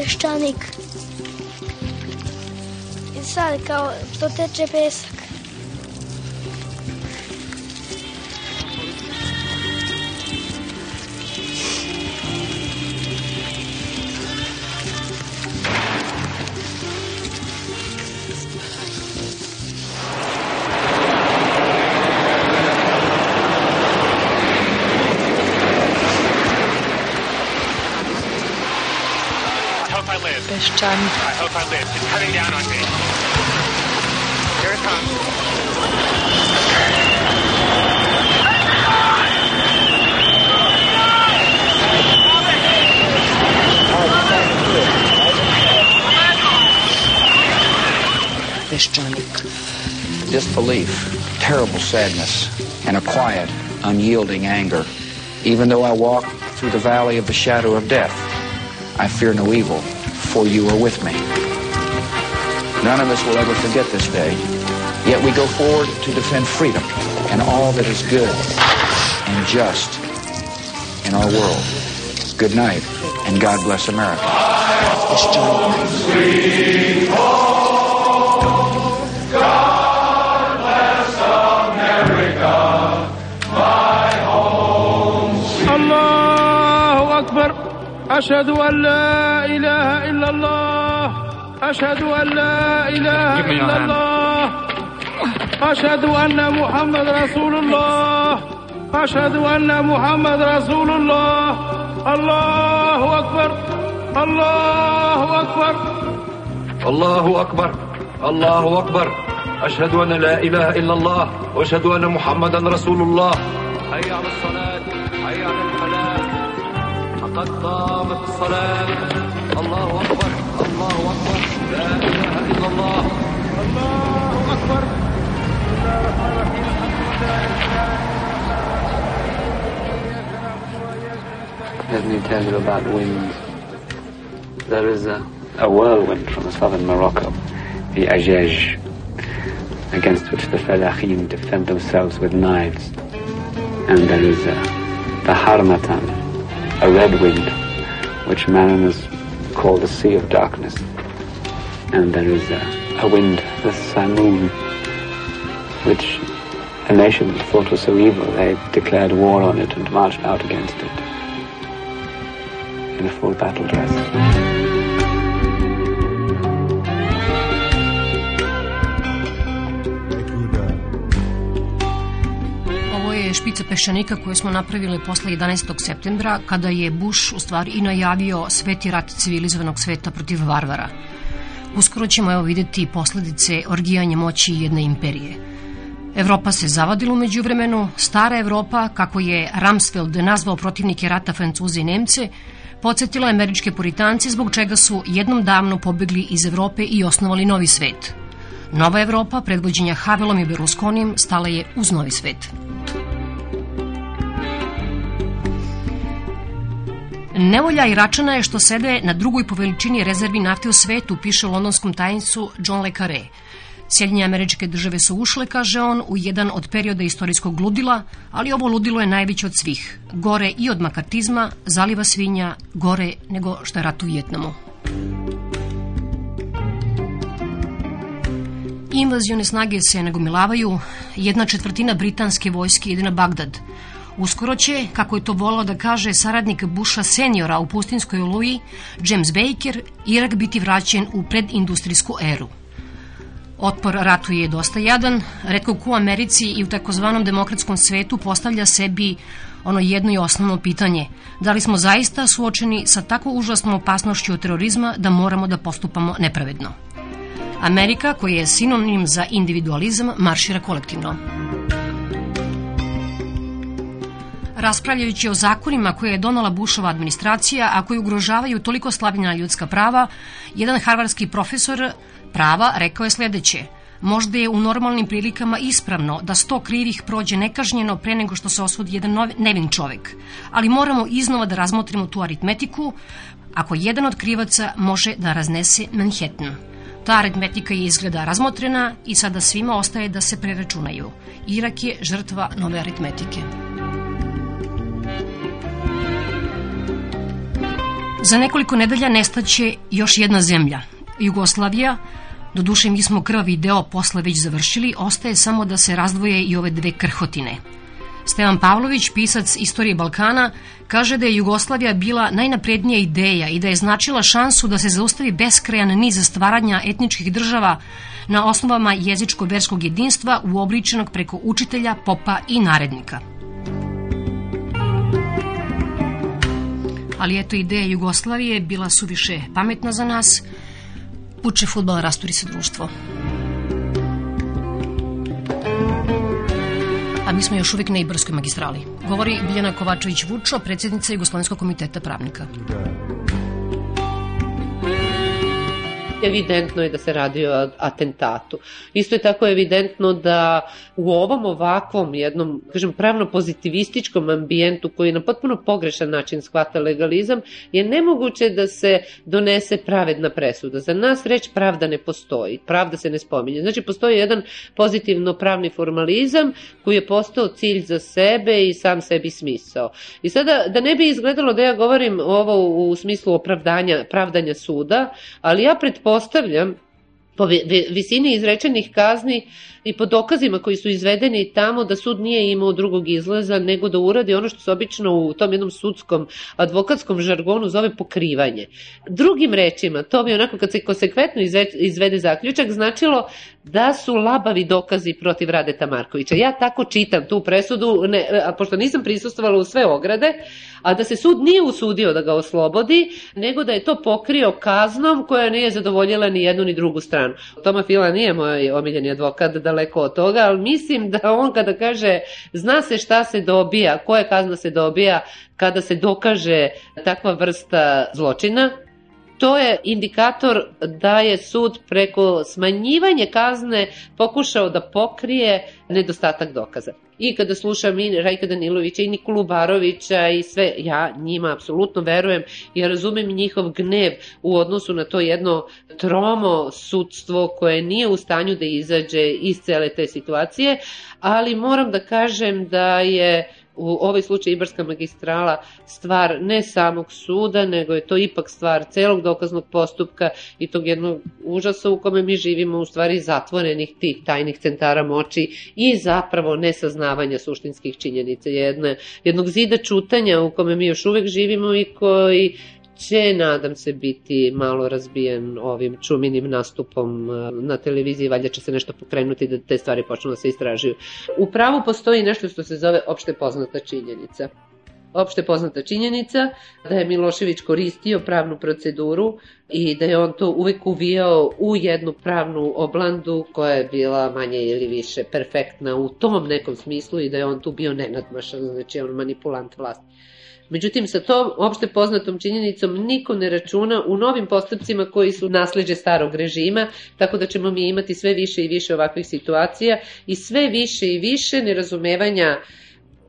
peščanik. I sad kao što teče pesak. Peščanik. I hope I live. It's coming down on me. Here it comes. Peščanik. disbelief, terrible sadness, and a quiet, unyielding anger. Even though I walk through the valley of the shadow of death, I fear no evil, for you are with me. None of us will ever forget this day. Yet we go forward to defend freedom and all that is good and just in our world. Good night, and God bless America. It's John. أشهد أن لا إله إلا الله. أشهد أن لا إله إلا الله. أشهد أن محمد رسول الله. أشهد أن محمد رسول الله. الله أكبر. الله أكبر. الله أكبر. الله أكبر. أشهد أن لا إله إلا الله. وأشهد أن محمدا رسول الله. حي على الصلاة. لقد قامت الصلاة الله أكبر الله أكبر لا إله إلا الله الله أكبر Let me tell you about winds. There is a, a whirlwind from southern Morocco, the Ajej, against which the Falahim defend themselves with knives. And there is a, the Harmatan, a red wind, which mariners call the Sea of Darkness. And there is a, a wind, the Simoon, which a nation thought was so evil they declared war on it and marched out against it in a full battle dress. Je špica peščanika koju smo napravili posle 11. septembra, kada je Bush u stvari i najavio sveti rat civilizovanog sveta protiv varvara. Uskoro ćemo evo videti posledice orgijanja moći jedne imperije. Evropa se zavadila umeđu vremenu, stara Evropa, kako je Rumsfeld nazvao protivnike rata Francuze i Nemce, podsjetila je američke puritance zbog čega su jednom davno pobegli iz Evrope i osnovali novi svet. Nova Evropa, predvođenja Havelom i Berlusconijem, stala je uz novi svet. Nevolja Iračana je što sede na drugoj po veličini rezervi nafte u svetu, piše u londonskom tajnicu John Le Carré. Sjedinje američke države su ušle, kaže on, u jedan od perioda istorijskog ludila, ali ovo ludilo je najveće od svih. Gore i od makartizma, zaliva svinja, gore nego što je rat u Vjetnamu. Invazione snage se nagomilavaju, jedna četvrtina britanske vojske ide na Bagdad. Uskoro će, kako je to volao da kaže saradnik Busha seniora u pustinskoj oluji, James Baker, Irak biti vraćen u predindustrijsku eru. Otpor ratu je dosta jadan, redko ko u Americi i u takozvanom demokratskom svetu postavlja sebi ono jedno i osnovno pitanje, da li smo zaista suočeni sa tako užasnom opasnošću od terorizma da moramo da postupamo nepravedno. Amerika, koja je sinonim za individualizam, maršira kolektivno. Raspravljajući o zakonima koje je donala Bushova administracija, a koji ugrožavaju toliko slabljena ljudska prava, jedan harvarski profesor prava rekao je sledeće. Možda je u normalnim prilikama ispravno da sto krivih prođe nekažnjeno pre nego što se osudi jedan nevin čovek. Ali moramo iznova da razmotrimo tu aritmetiku ako jedan od krivaca može da raznese Manhattan. Ta aritmetika je izgleda razmotrena i sada svima ostaje da se preračunaju. Irak je žrtva nove aritmetike. Za nekoliko nedelja nestaće još jedna zemlja, Jugoslavija, Doduše mi smo krvavi deo posla već završili, ostaje samo da se razdvoje i ove dve krhotine. Stevan Pavlović, pisac istorije Balkana, kaže da je Jugoslavija bila najnaprednija ideja i da je značila šansu da se zaustavi beskrajan niz stvaranja etničkih država na osnovama jezičko-verskog jedinstva uobličenog preko učitelja, popa i narednika. Ali eto ideja Jugoslavije bila suviše pametna za nas, puče futbala rasturi se društvo. A mi smo još uvijek na Ibarskoj magistrali. Govori Biljana Kovačević-Vučo, predsjednica Jugoslovenskog komiteta pravnika. Evidentno je da se radi o atentatu. Isto je tako evidentno da u ovom ovakvom jednom, kažem, pravno pozitivističkom ambijentu koji na potpuno pogrešan način shvata legalizam, je nemoguće da se donese pravedna presuda. Za nas reč pravda ne postoji, pravda se ne spominje. Znači, postoji jedan pozitivno pravni formalizam koji je postao cilj za sebe i sam sebi smisao. I sada, da ne bi izgledalo da ja govorim ovo u smislu opravdanja, pravdanja suda, ali ja pretpostavljam pretpostavljam po visini izrečenih kazni i po dokazima koji su izvedeni tamo da sud nije imao drugog izlaza nego da uradi ono što se obično u tom jednom sudskom advokatskom žargonu zove pokrivanje. Drugim rečima, to bi onako kad se konsekventno izvede zaključak značilo da su labavi dokazi protiv Radeta Markovića. Ja tako čitam tu presudu, ne, a pošto nisam prisustovala u sve ograde, a da se sud nije usudio da ga oslobodi, nego da je to pokrio kaznom koja nije zadovoljila ni jednu ni drugu stranu. Toma Fila nije moj omiljeni advokat, daleko od toga, ali mislim da on kada kaže zna se šta se dobija, koja kazna se dobija kada se dokaže takva vrsta zločina, to je indikator da je sud preko smanjivanja kazne pokušao da pokrije nedostatak dokaza. I kada slušam i Rajka Danilovića i Nikolu Barovića i sve, ja njima apsolutno verujem i ja razumem njihov gnev u odnosu na to jedno tromo sudstvo koje nije u stanju da izađe iz cele te situacije, ali moram da kažem da je u ovaj slučaj Ibarska magistrala stvar ne samog suda, nego je to ipak stvar celog dokaznog postupka i tog jednog užasa u kome mi živimo, u stvari zatvorenih tih tajnih centara moći i zapravo nesaznavanja suštinskih činjenica, jedne, jednog zida čutanja u kome mi još uvek živimo i koji će, nadam se, biti malo razbijen ovim čuminim nastupom e, na televiziji, valjda će se nešto pokrenuti da te stvari počnu da se istražuju. U pravu postoji nešto što se zove opšte poznata činjenica. Opšte poznata činjenica da je Milošević koristio pravnu proceduru i da je on to uvek uvijao u jednu pravnu oblandu koja je bila manje ili više perfektna u tom nekom smislu i da je on tu bio nenadmašan, znači on manipulant vlasti. Međutim, sa tom opšte poznatom činjenicom niko ne računa u novim postupcima koji su nasleđe starog režima, tako da ćemo mi imati sve više i više ovakvih situacija i sve više i više nerazumevanja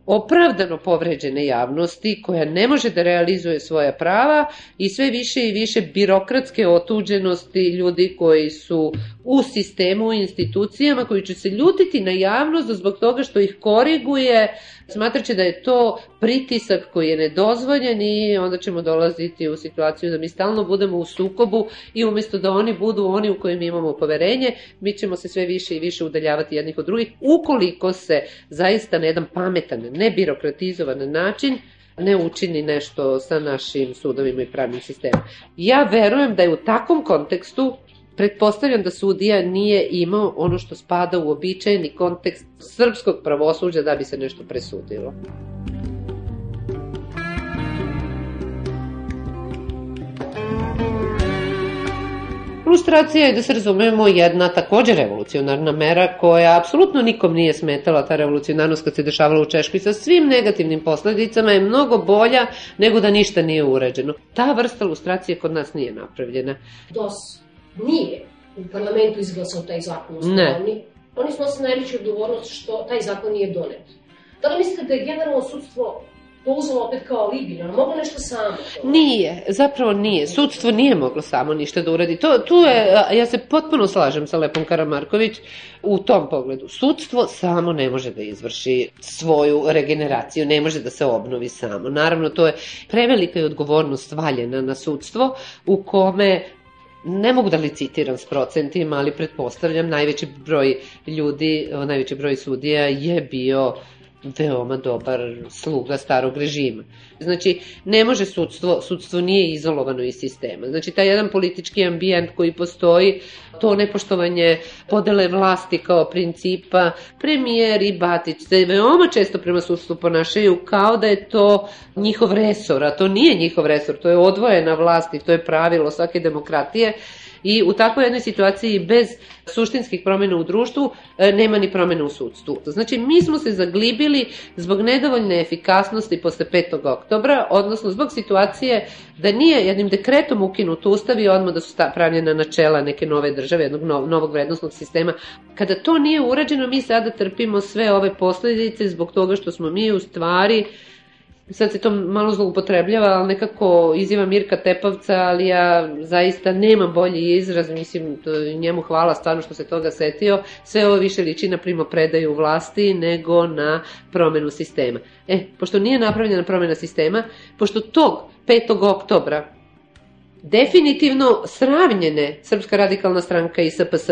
opravdano povređene javnosti koja ne može da realizuje svoja prava i sve više i više birokratske otuđenosti ljudi koji su u sistemu, u institucijama, koji će se ljutiti na javnost zbog toga što ih koriguje, smatraće da je to pritisak koji je nedozvoljen i onda ćemo dolaziti u situaciju da mi stalno budemo u sukobu i umesto da oni budu oni u kojim imamo poverenje, mi ćemo se sve više i više udaljavati jednih od drugih, ukoliko se zaista na jedan pametan, ne birokratizovan način ne učini nešto sa našim sudovima i pravnim sistemom. Ja verujem da je u takvom kontekstu Pretpostavljam da sudija nije imao ono što spada u običajni kontekst srpskog pravosuđa da bi se nešto presudilo. Lustracija je, da se razumemo, jedna takođe revolucionarna mera koja apsolutno nikom nije smetala, ta revolucionarnost kad se dešavala u Češkoj sa svim negativnim posledicama je mnogo bolja nego da ništa nije uređeno. Ta vrsta lustracije kod nas nije napravljena. DOS nije u parlamentu izglasao taj zakon. Ne. Oni, oni snose najveću odgovornost što taj zakon nije donet. Da li mislite da je generalno sudstvo to uzmemo opet kao alibi, ali mogu nešto samo. Nije, zapravo nije. Sudstvo nije moglo samo ništa da uradi. To, tu je, ja se potpuno slažem sa Lepom Karamarković u tom pogledu. Sudstvo samo ne može da izvrši svoju regeneraciju, ne može da se obnovi samo. Naravno, to je prevelika i odgovornost valjena na sudstvo u kome ne mogu da licitiram s procentima, ali pretpostavljam najveći broj ljudi, najveći broj sudija je bio veoma dobar sluga starog režima. Znači, ne može sudstvo, sudstvo nije izolovano iz sistema. Znači, taj jedan politički ambijent koji postoji, to nepoštovanje podele vlasti kao principa, premijer i Batić se veoma često prema sudstvu ponašaju kao da je to njihov resor, a to nije njihov resor, to je odvojena vlast i to je pravilo svake demokratije i u takvoj jednoj situaciji bez suštinskih promjena u društvu e, nema ni promjena u sudstvu. Znači, mi smo se zaglibili zbog nedovoljne efikasnosti posle 5. oktobra, odnosno zbog situacije da nije jednim dekretom ukinut ustav i odmah da su pravljena načela neke nove države, jednog novog vrednostnog sistema. Kada to nije urađeno, mi sada trpimo sve ove posledice zbog toga što smo mi u stvari sad se to malo zloupotrebljava, ali nekako izjava Mirka Tepavca, ali ja zaista nemam bolji izraz, mislim, to, njemu hvala stvarno što se toga setio, sve ovo više liči na primo predaju vlasti nego na promenu sistema. E, pošto nije napravljena promena sistema, pošto tog 5. oktobra definitivno sravnjene Srpska radikalna stranka i SPS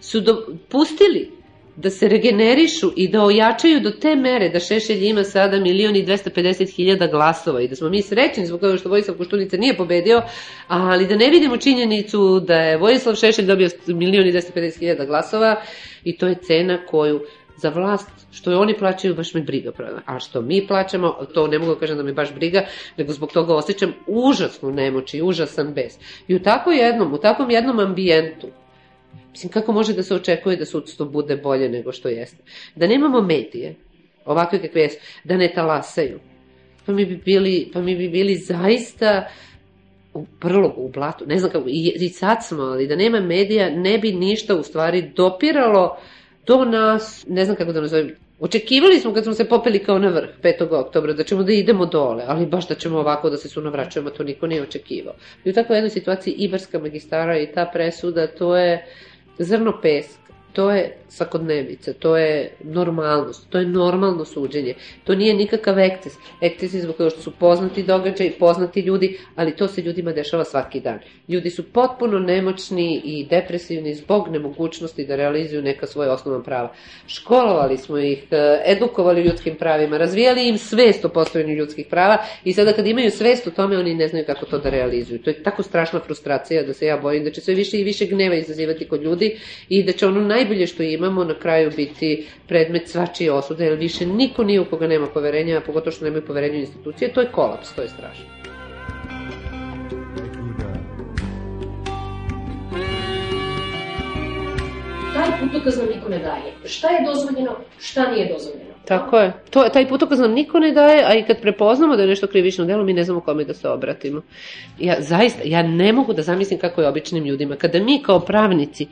su dopustili da se regenerišu i da ojačaju do te mere da Šešelj ima sada milion i 250 hiljada glasova i da smo mi srećni zbog toga što Vojislav Koštunica nije pobedio, ali da ne vidimo činjenicu da je Vojislav Šešelj dobio milion i 250 hiljada glasova i to je cena koju za vlast, što je oni plaćaju, baš me briga. A što mi plaćamo, to ne mogu da kažem da me baš briga, nego zbog toga osjećam užasnu nemoć i užasan bes. I u tako jednom, u takvom jednom ambijentu, Mislim, kako može da se očekuje da sudstvo bude bolje nego što jeste? Da nemamo medije, ovakve kakve jesu, da ne talasaju. Pa mi bi bili, pa mi bi bili zaista u prlogu, u blatu, ne znam kako, i, i sad smo, ali da nema medija, ne bi ništa u stvari dopiralo do nas, ne znam kako da nazovem, Očekivali smo kad smo se popeli kao na vrh 5. oktobra da ćemo da idemo dole, ali baš da ćemo ovako da se sunavraćujemo, to niko nije očekivao. I u takvoj jednoj situaciji Ibarska magistara i ta presuda, to je zrno peska to je svakodnevica, to je normalnost, to je normalno suđenje. To nije nikakav ekces. Ekces je zbog toga što su poznati događaj, poznati ljudi, ali to se ljudima dešava svaki dan. Ljudi su potpuno nemoćni i depresivni zbog nemogućnosti da realizuju neka svoje osnovna prava. Školovali smo ih, e, edukovali ljudskim pravima, razvijali im svest o postojanju ljudskih prava i sada kad imaju svest o tome, oni ne znaju kako to da realizuju. To je tako strašna frustracija da se ja bojim da će sve više i više gneva izazivati kod ljudi i da će ono naj najbolje što imamo na kraju biti predmet svačije osude, jer više niko nije u koga nema poverenja, a pogotovo što nemaju poverenja u institucije, to je kolaps, to je strašno. Taj putokaz nam niko ne daje. Šta je dozvoljeno, šta nije dozvoljeno. Tako je. To, taj putokaz nam niko ne daje, a i kad prepoznamo da je nešto krivično delo, mi ne znamo kome da se obratimo. Ja zaista, ja ne mogu da zamislim kako je običnim ljudima. Kada mi kao pravnici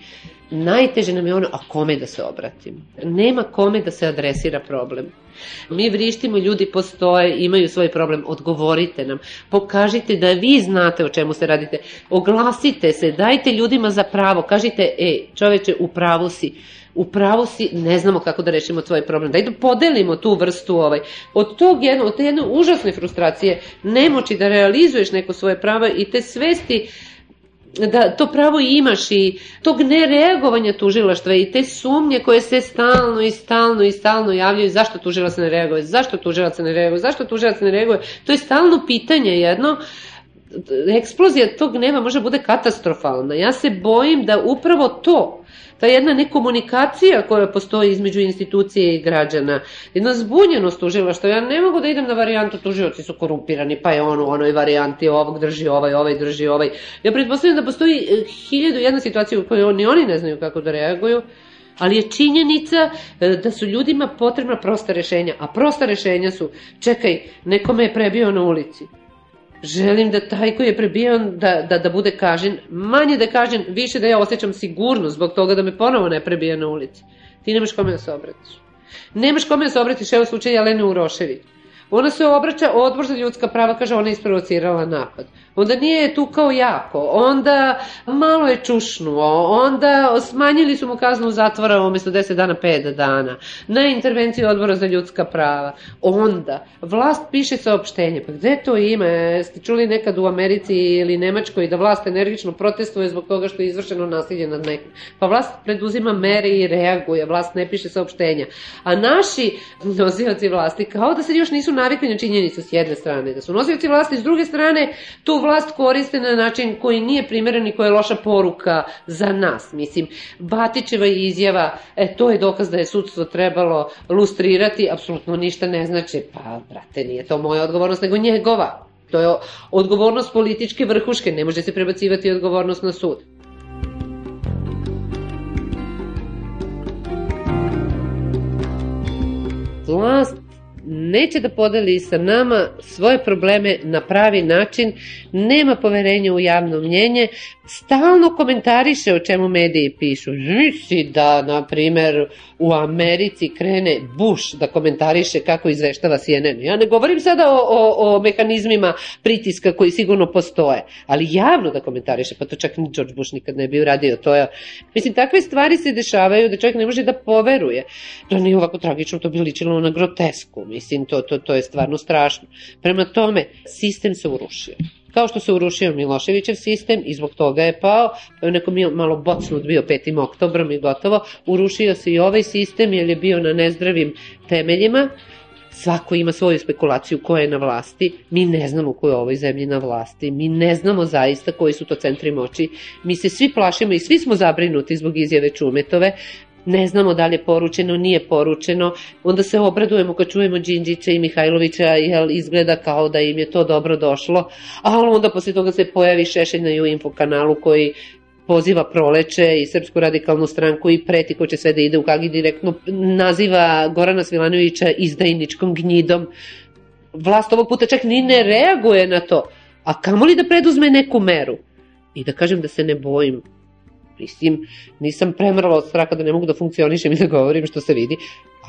Najteže nam je ono, a kome da se obratimo? Nema kome da se adresira problem. Mi vrištimo, ljudi postoje, imaju svoj problem, odgovorite nam, pokažite da vi znate o čemu se radite, oglasite se, dajte ljudima za pravo, kažite, e, čoveče, u pravu si, u pravu si, ne znamo kako da rešimo tvoj problem. Daj da podelimo tu vrstu ovaj. Od tog jedno, od te jedne užasne frustracije, nemoći da realizuješ neko svoje pravo i te svesti da to pravo imaš i tog nereagovanja tužilaštva i te sumnje koje se stalno i stalno i stalno javljaju zašto tužilac ne reaguje, zašto tužilac ne reaguje, zašto tužilac ne reaguje, to je stalno pitanje jedno, eksplozija tog nema može bude katastrofalna. Ja se bojim da upravo to ta jedna nekomunikacija koja postoji između institucije i građana, jedna zbunjenost što Ja ne mogu da idem na varijantu tužioci su korumpirani, pa je on u onoj varijanti ovog drži ovaj, ovaj drži ovaj. Ja pretpostavljam da postoji e, hiljadu jedna situacija u kojoj oni, oni ne znaju kako da reaguju, ali je činjenica e, da su ljudima potrebna prosta rešenja, a prosta rešenja su, čekaj, nekome je prebio na ulici, Želim da taj koji je prebijan da, da, da bude kažen, manje da kažen, više da ja osjećam sigurnost zbog toga da me ponovo ne prebije na ulici. Ti nemaš kome da se obratiš. Nemaš kome da se obratiš, evo slučaj Jelene Urošević. Ona se obraća, odbor za ljudska prava kaže ona je isprovocirala napad. Onda nije tu kao jako, onda malo je čušnuo, onda smanjili su mu kaznu zatvora umesto 10 dana 5 dana, na intervenciju odbora za ljudska prava. Onda, vlast piše saopštenje, pa gde to ima? Ste čuli nekad u Americi ili Nemačkoj da vlast energično protestuje zbog toga što je izvršeno nasilje nad nekim? Pa vlast preduzima mere i reaguje, vlast ne piše saopštenja. A naši nosioci vlasti kao da se još nisu navikli na činjenicu s jedne strane, da su nosioci vlasti s druge strane tu vlast koriste na način koji nije primeren i koja je loša poruka za nas. Mislim, Batićeva izjava, e, to je dokaz da je sudstvo trebalo lustrirati, apsolutno ništa ne znači. Pa, brate, nije to moja odgovornost, nego njegova. To je odgovornost političke vrhuške, ne može se prebacivati odgovornost na sud. Vlast neće da podeli sa nama svoje probleme na pravi način, nema poverenja u javno mnjenje, stalno komentariše o čemu mediji pišu. Misli da, na primer, u Americi krene Bush da komentariše kako izveštava CNN. Ja ne govorim sada o, o, o mehanizmima pritiska koji sigurno postoje, ali javno da komentariše, pa to čak ni George Bush nikad ne bi uradio. To je, mislim, takve stvari se dešavaju da čovjek ne može da poveruje. To nije ovako tragično, to bi ličilo na grotesku. Mislim, to, to, to je stvarno strašno. Prema tome, sistem se urušio kao što se urušio Miloševićev sistem i zbog toga je pao, pa neko malo bocnut bio 5. oktobrom i gotovo, urušio se i ovaj sistem jer je bio na nezdravim temeljima, svako ima svoju spekulaciju ko je na vlasti, mi ne znamo ko je ovoj zemlji na vlasti, mi ne znamo zaista koji su to centri moći, mi se svi plašimo i svi smo zabrinuti zbog izjave Čumetove, ne znamo da li je poručeno, nije poručeno, onda se obradujemo kad čujemo Đinđića i Mihajlovića, jel izgleda kao da im je to dobro došlo, ali onda posle toga se pojavi Šešelj na Info kanalu koji poziva proleće i Srpsku radikalnu stranku i preti ko će sve da ide u Kagi direktno. Naziva Gorana Svilanovića izdajničkom gnjidom. Vlast ovog puta čak ni ne reaguje na to, a kamoli da preduzme neku meru. I da kažem da se ne bojim Mislim, nisam premrla od straha da ne mogu da funkcionišem i da govorim što se vidi,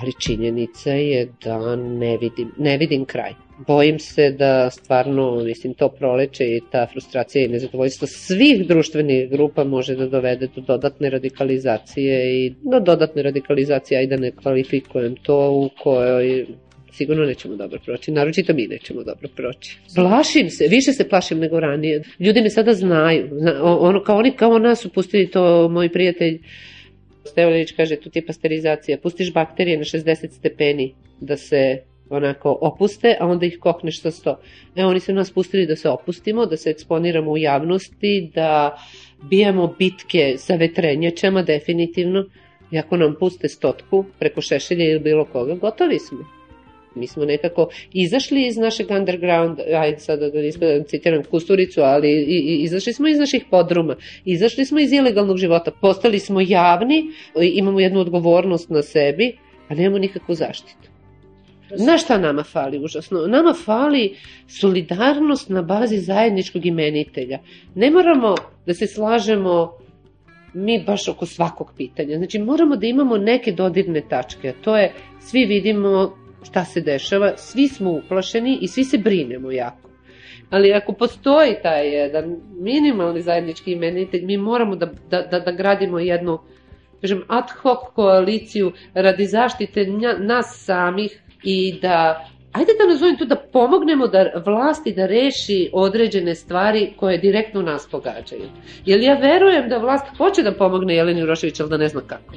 ali činjenica je da ne vidim, ne vidim kraj. Bojim se da stvarno, mislim, to proleće i ta frustracija i nezadovoljstvo svih društvenih grupa može da dovede do dodatne radikalizacije i do dodatne radikalizacije, ajde da ne kvalifikujem to u kojoj sigurno nećemo dobro proći, naročito mi nećemo dobro proći. Plašim se, više se plašim nego ranije. Ljudi me sada znaju, ono, kao oni kao nas su pustili to, moj prijatelj Stevanović kaže, tu ti je pasterizacija, pustiš bakterije na 60 stepeni da se onako opuste, a onda ih kokneš sa 100. E, oni su nas pustili da se opustimo, da se eksponiramo u javnosti, da bijamo bitke sa vetrenjačama definitivno, i ako nam puste stotku preko šešelja ili bilo koga, gotovi smo. Mi smo nekako izašli iz našeg underground, ajde sada da ne citiram Kusturicu, ali i, i, izašli smo iz naših podruma, izašli smo iz ilegalnog života, postali smo javni, imamo jednu odgovornost na sebi, a nemamo nikakvu zaštitu. Na šta nama fali užasno? Nama fali solidarnost na bazi zajedničkog imenitelja. Ne moramo da se slažemo mi baš oko svakog pitanja. Znači moramo da imamo neke dodirne tačke, a to je svi vidimo šta se dešava, svi smo uplašeni i svi se brinemo jako. Ali ako postoji taj jedan minimalni zajednički imenitelj, mi moramo da, da, da, da gradimo jednu kažem, ad hoc koaliciju radi zaštite nas samih i da ajde da nazovem to da pomognemo da vlasti da reši određene stvari koje direktno nas pogađaju. Jer ja verujem da vlast hoće da pomogne Jeleni Urošević, ali da ne zna kako.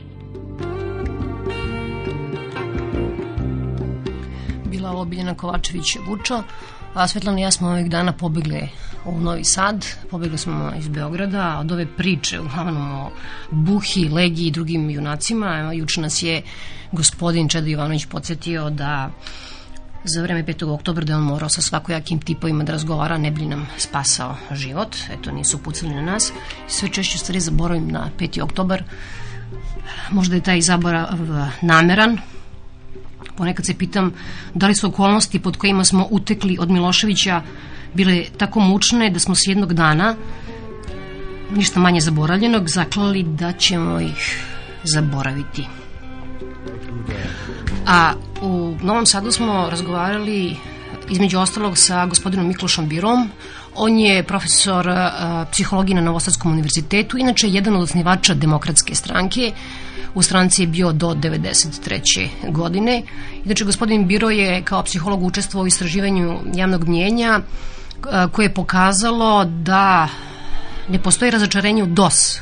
Ovo Biljana Kovačević-Vučo, a Svetlana i ja smo ovih dana pobegli u Novi Sad, pobegli smo iz Beograda od ove priče uglavnom o Buhi, Legi i drugim junacima. Juče nas je gospodin Čedo Ivanović podsjetio da za vreme 5. oktobra da je on morao sa svakojakim tipovima da razgovara, ne bi nam spasao život. Eto, nisu pucali na nas. Sve češće stvari zaboravim na 5. oktobar. Možda je taj zaborav nameran, Ponekad se pitam da li su okolnosti pod kojima smo utekli od Miloševića bile tako mučne da smo se jednog dana ništa manje zaboravljenog zaklali da ćemo ih zaboraviti. A u Novom Sadu smo razgovarali između ostalog sa gospodinom Miklošom Birom. On je profesor uh, psihologije na Novosadskom univerzitetu, inače jedan od osnivača demokratske stranke. U stranci je bio do 93. godine. Inače, gospodin Biro je kao psiholog učestvovao u istraživanju javnog mnjenja uh, koje je pokazalo da ne postoji razočarenje u DOS,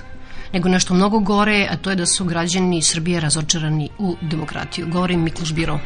nego nešto mnogo gore, a to je da su građani Srbije razočarani u demokratiju. Govorim Mikloš Biro.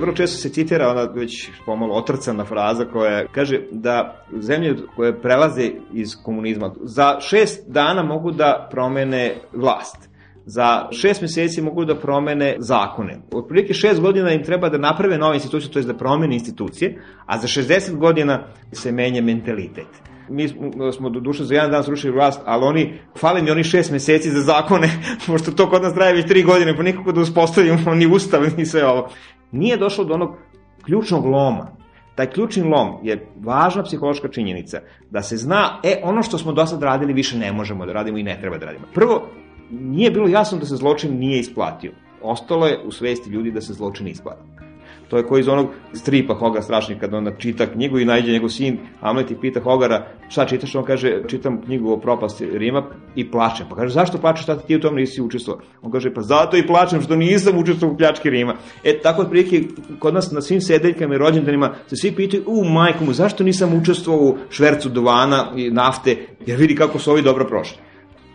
Vrlo često se citira ona već pomalo otrcana fraza koja kaže da zemlje koje prelaze iz komunizma za šest dana mogu da promene vlast za šest meseci mogu da promene zakone. Otprilike šest godina im treba da naprave nove institucije, to je da promene institucije, a za 60 godina se menja mentalitet. Mi smo do duše za jedan dan srušili vlast, ali oni, fali mi oni šest meseci za zakone, pošto to kod nas traje već tri godine, pa nikako da uspostavimo ni ustav, ni sve ovo. Nije došlo do onog ključnog loma, Taj ključni lom je važna psihološka činjenica da se zna, e, ono što smo do sad radili više ne možemo da radimo i ne treba da radimo. Prvo, nije bilo jasno da se zločin nije isplatio. Ostalo je u svesti ljudi da se zločin isplati. To je koji iz onog stripa Hogar strašni kad on čita knjigu i najde njegov sin Hamlet i pita Hogara šta čitaš, on kaže čitam knjigu o propasti Rima i plačem. Pa kaže zašto plačeš, šta ti u tom nisi učestvovao? On kaže pa zato i plačem što nisam učestvovao u pljački Rima. E tako otprilike kod nas na svim sedeljkama i rođendanima se svi pitaju u majku mu zašto nisam učestvovao u švercu duvana i nafte jer vidi kako su ovi dobro prošli.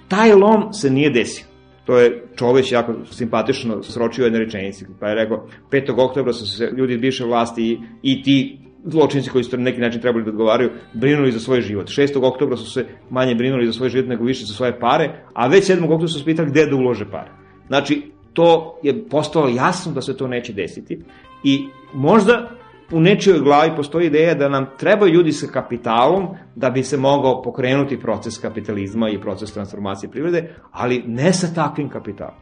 Taj lom se nije desio. To je Čoveć jako simpatično sročio jedne rečenici, pa je rekao 5. oktobra su se ljudi iz vlasti i, i ti zločinci koji su na neki način trebali da odgovaraju, brinuli za svoj život. 6. oktobra su se manje brinuli za svoj život nego više za svoje pare, a već 7. oktobra su se pitali gde da ulože pare. Znači, to je postalo jasno da se to neće desiti i možda u nečijoj glavi postoji ideja da nam trebaju ljudi sa kapitalom da bi se mogao pokrenuti proces kapitalizma i proces transformacije privrede, ali ne sa takvim kapitalom.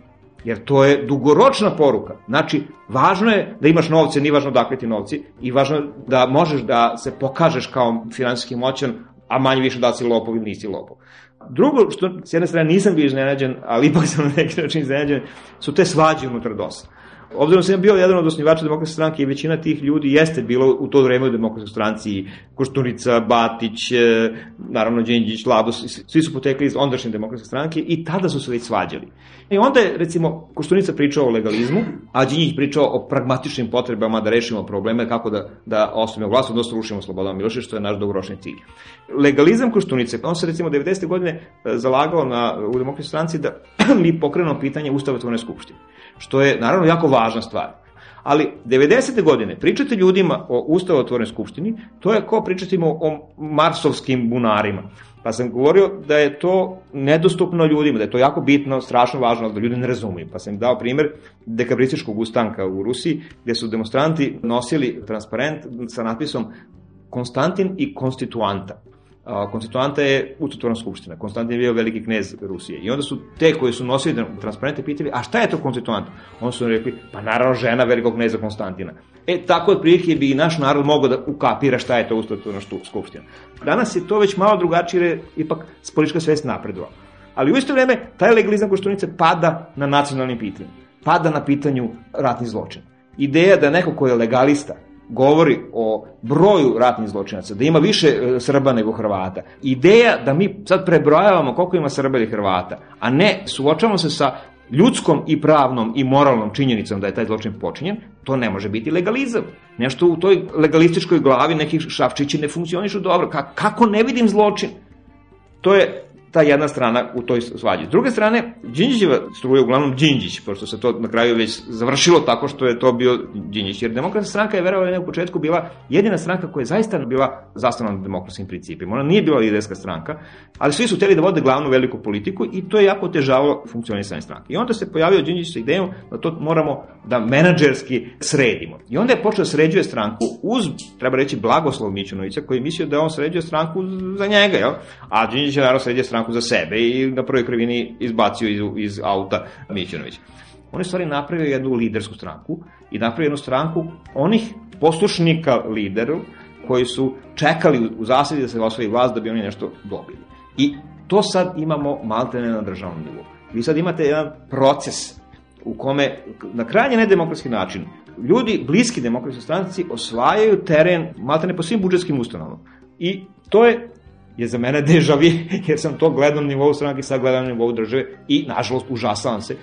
Jer to je dugoročna poruka. Znači, važno je da imaš novce, nije važno dakle ti novci, i važno je da možeš da se pokažeš kao finansijski moćan, a manje više da si lopov ili nisi lopov. Drugo, što s jedne strane nisam bio iznenađen, ali ipak sam na neki način iznenađen, su te svađe unutar DOS-a. Obzirom da sam bio jedan od osnivača demokratske stranke i većina tih ljudi jeste bilo u to vreme u demokratskoj stranci, Košturica, Batić, e, naravno Đinđić, Labus, svi su potekli iz ondašnje demokratske stranke i tada su se već svađali. I onda je, recimo, Koštunica pričao o legalizmu, a Đinđić pričao o pragmatičnim potrebama da rešimo probleme kako da, da osnovimo vlast, odnosno rušimo Slobodan Milošević, što je naš dugoročni cilj. Legalizam Koštunice, on se recimo 90. godine e, zalagao na, u demokratskoj stranci da mi pokrenemo pitanje ustavotvorne skupštine što je naravno jako važna stvar. Ali 90. godine pričate ljudima o ustavotvornoj skupštini, to je kao pričati o marsovskim bunarima. Pa sam govorio da je to nedostupno ljudima, da je to jako bitno, strašno važno, da ljudi ne razumiju. Pa sam dao primer dekabrističkog ustanka u Rusiji, gde su demonstranti nosili transparent sa natpisom Konstantin i konstituanta. Konstituanta je Ustatorna skupština. Konstantin je bio veliki knez Rusije. I onda su te koji su nosili transparente pitali, a šta je to konstituant? Oni su rekli, pa naravno žena velikog kneza Konstantina. E, tako otprilike bi i naš narod mogao da ukapira šta je to Ustatorna skupština. Danas je to već malo drugačije, ipak politička svest napredovala. Ali u isto vreme, taj legalizam koštunice pada na nacionalnim pitanjima. Pada na pitanju ratnih zločina. Ideja da neko ko je legalista, govori o broju ratnih zločinaca, da ima više e, Srba nego Hrvata. Ideja da mi sad prebrojavamo koliko ima Srba ili Hrvata, a ne suočavamo se sa ljudskom i pravnom i moralnom činjenicom da je taj zločin počinjen, to ne može biti legalizam. Nešto u toj legalističkoj glavi nekih šafčići ne funkcionišu dobro. Kako ne vidim zločin? To je ta jedna strana u toj svađi. S druge strane, Đinđićeva struja uglavnom Đinđić, pošto se to na kraju već završilo tako što je to bio Đinđić. Jer demokratska stranka je verovali u početku bila jedina stranka koja je zaista bila zastavna na demokratskim principima. Ona nije bila liderska stranka, ali svi su hteli da vode glavnu veliku politiku i to je jako otežavalo funkcionisanje stranke. I onda se pojavio Đinđić sa idejom da to moramo da menadžerski sredimo. I onda je počeo da sređuje stranku uz, treba reći, blagoslov Mićunovića, koji je mislio da on sređuje stranku za njega, jel? A Đinđić je naravno sređuje stranku stranku za sebe i na prvoj krivini izbacio iz, iz auta Mićunović. On je stvari napravio jednu lidersku stranku i napravio jednu stranku onih poslušnika lideru koji su čekali u zasedi da se osvoji vlast da bi oni nešto dobili. I to sad imamo maltene na državnom nivou. Vi sad imate jedan proces u kome na krajnje nedemokratski način ljudi bliski demokratskoj stranci osvajaju teren maltene po svim budžetskim ustanovama. I to je je za mene dežavi, jer sam to gledam na nivou stranke, sad gledam na nivou države i, nažalost, užasavam se.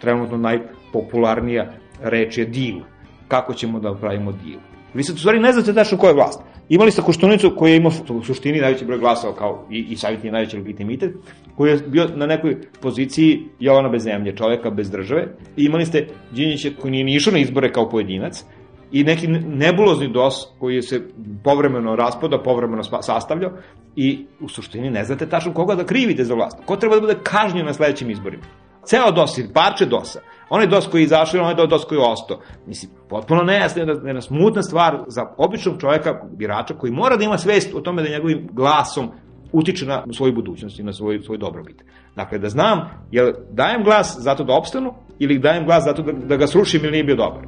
Trenutno najpopularnija reč je deal. Kako ćemo da pravimo deal? Vi sad u stvari ne znate tačno ko je vlast. Imali ste Koštunicu koji je imao u suštini najveći broj glasova kao i, i savjetni najveći legitimitet, koji je bio na nekoj poziciji Jovana bez zemlje, čoveka bez države. I imali ste Đinjića koji nije ni išao na izbore kao pojedinac, i neki nebulozni dos koji se povremeno raspada, povremeno sastavlja i u suštini ne znate tačno koga da krivite za vlast. Ko treba da bude kažnjen na sledećim izborima? Ceo dos ili parče dosa. Onaj dos koji je izašao, onaj dos koji je ostao. Mislim, potpuno nejasno je jedna smutna stvar za običnog čovjeka, birača, koji mora da ima svest o tome da njegovim glasom utiče na svoju budućnost i na svoj, svoj dobrobit. Dakle, da znam, jel dajem glas zato da opstanu ili dajem glas zato da, da ga srušim ili nije bio dobar.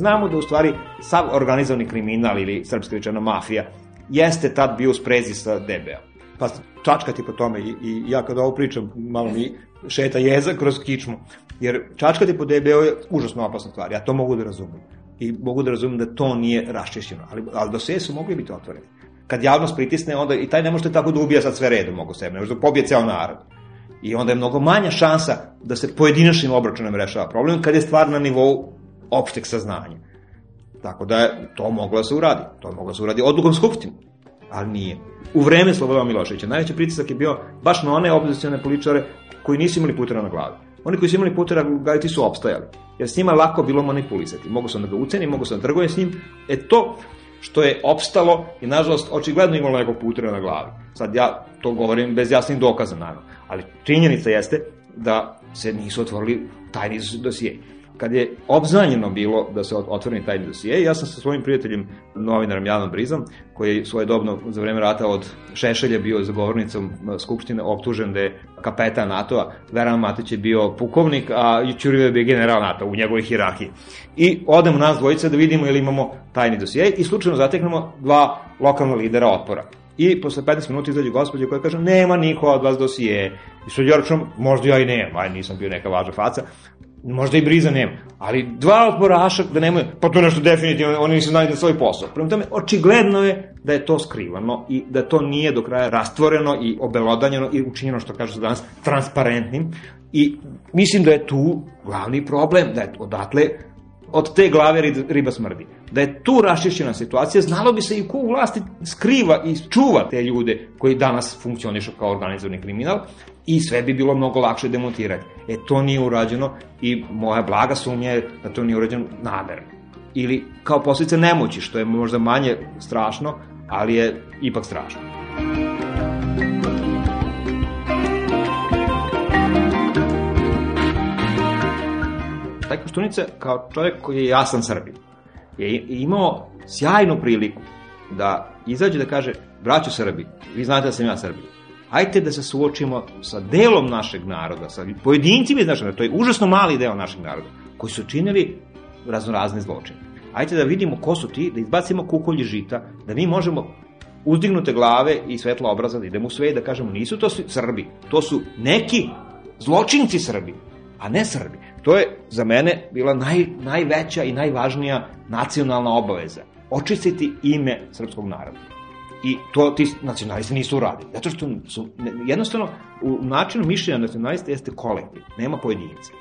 Znamo da u stvari sav organizovani kriminal ili srpska rečena mafija jeste tad bio u sprezi sa DB-om. Pa čačkati po tome i, i ja kada ovo pričam malo mi šeta jeza kroz kičmu. Jer čačkati po DBO je užasno opasna stvar, ja to mogu da razumem. I mogu da razumem da to nije raščišćeno, ali, ali do sve su mogli biti otvoreni. Kad javnost pritisne, onda i taj ne možete tako da ubija sad sve redom mogo sebe, ne može da pobije ceo narod. I onda je mnogo manja šansa da se pojedinačnim obračunom rešava problem kad je stvar na nivou opšteg saznanja. Tako da je to moglo da se uradi. To je moglo da se uradi odlukom Skupštine. Ali nije. U vreme Slobodana Miloševića najveći pritisak je bio baš na one opozicione političare koji nisu imali putera na glavi. Oni koji su imali putera na glavi ti su opstajali. Jer s njima lako bilo manipulisati. Mogu sam da ga uceni, mogu sam da trgujem s njim. E to što je opstalo i nažalost očigledno imalo nekog putera na glavi. Sad ja to govorim bez jasnih dokaza naravno. Ali činjenica jeste da se nisu otvorili tajni dosije kad je obznanjeno bilo da se otvori taj dosije, ja sam sa svojim prijateljem, novinarom Janom Brizom, koji je svojedobno za vreme rata od Šešelja bio zagovornicom Skupštine optužen da je kapetan NATO-a, Veran Matić je bio pukovnik, a Ćurive je bio general NATO u njegovoj hirarhiji. I odemo nas dvojice da vidimo ili imamo tajni dosije i slučajno zateknemo dva lokalna lidera otpora. I posle 15 minuta izađe gospođa koja kaže nema niko od vas dosije. I što Đorčom, možda ja i nemam, aj nisam bio neka važna faca, možda i briza nema, ali dva otporaša da nemaju, pa to nešto definitivno, oni nisu znali da svoj posao. Prema tome, očigledno je da je to skrivano i da to nije do kraja rastvoreno i obelodanjeno i učinjeno, što kaže se danas, transparentnim. I mislim da je tu glavni problem, da je odatle od te glave riba smrdi. Da je tu rašišćena situacija, znalo bi se i ko u vlasti skriva i čuva te ljude koji danas funkcionišu kao organizovani kriminal i sve bi bilo mnogo lakše demontirati. E, to nije urađeno i moja blaga sumnja je da to nije urađeno namerno. Ili kao posljedice nemoći, što je možda manje strašno, ali je ipak strašno. Koštunica, kao čovjek koji je jasan Srbin, je imao sjajnu priliku da izađe da kaže, braću Srbi, vi znate da sam ja Srbin, Hajde da se suočimo sa delom našeg naroda, sa pojedincima iz našeg naroda, to je užasno mali deo našeg naroda, koji su činili raznorazne zločine. Hajde da vidimo ko su ti, da izbacimo kukolji žita, da mi možemo uzdignute glave i svetla obraza da idemo u sve i da kažemo nisu to Srbi, to su neki zločinci Srbi, a ne Srbi. To je za mene bila naj, najveća i najvažnija nacionalna obaveza. Očistiti ime srpskog naroda. I to ti nacionalisti nisu uradili. Zato što su, jednostavno, u načinu mišljenja nacionalista jeste kolektiv, nema pojedinca.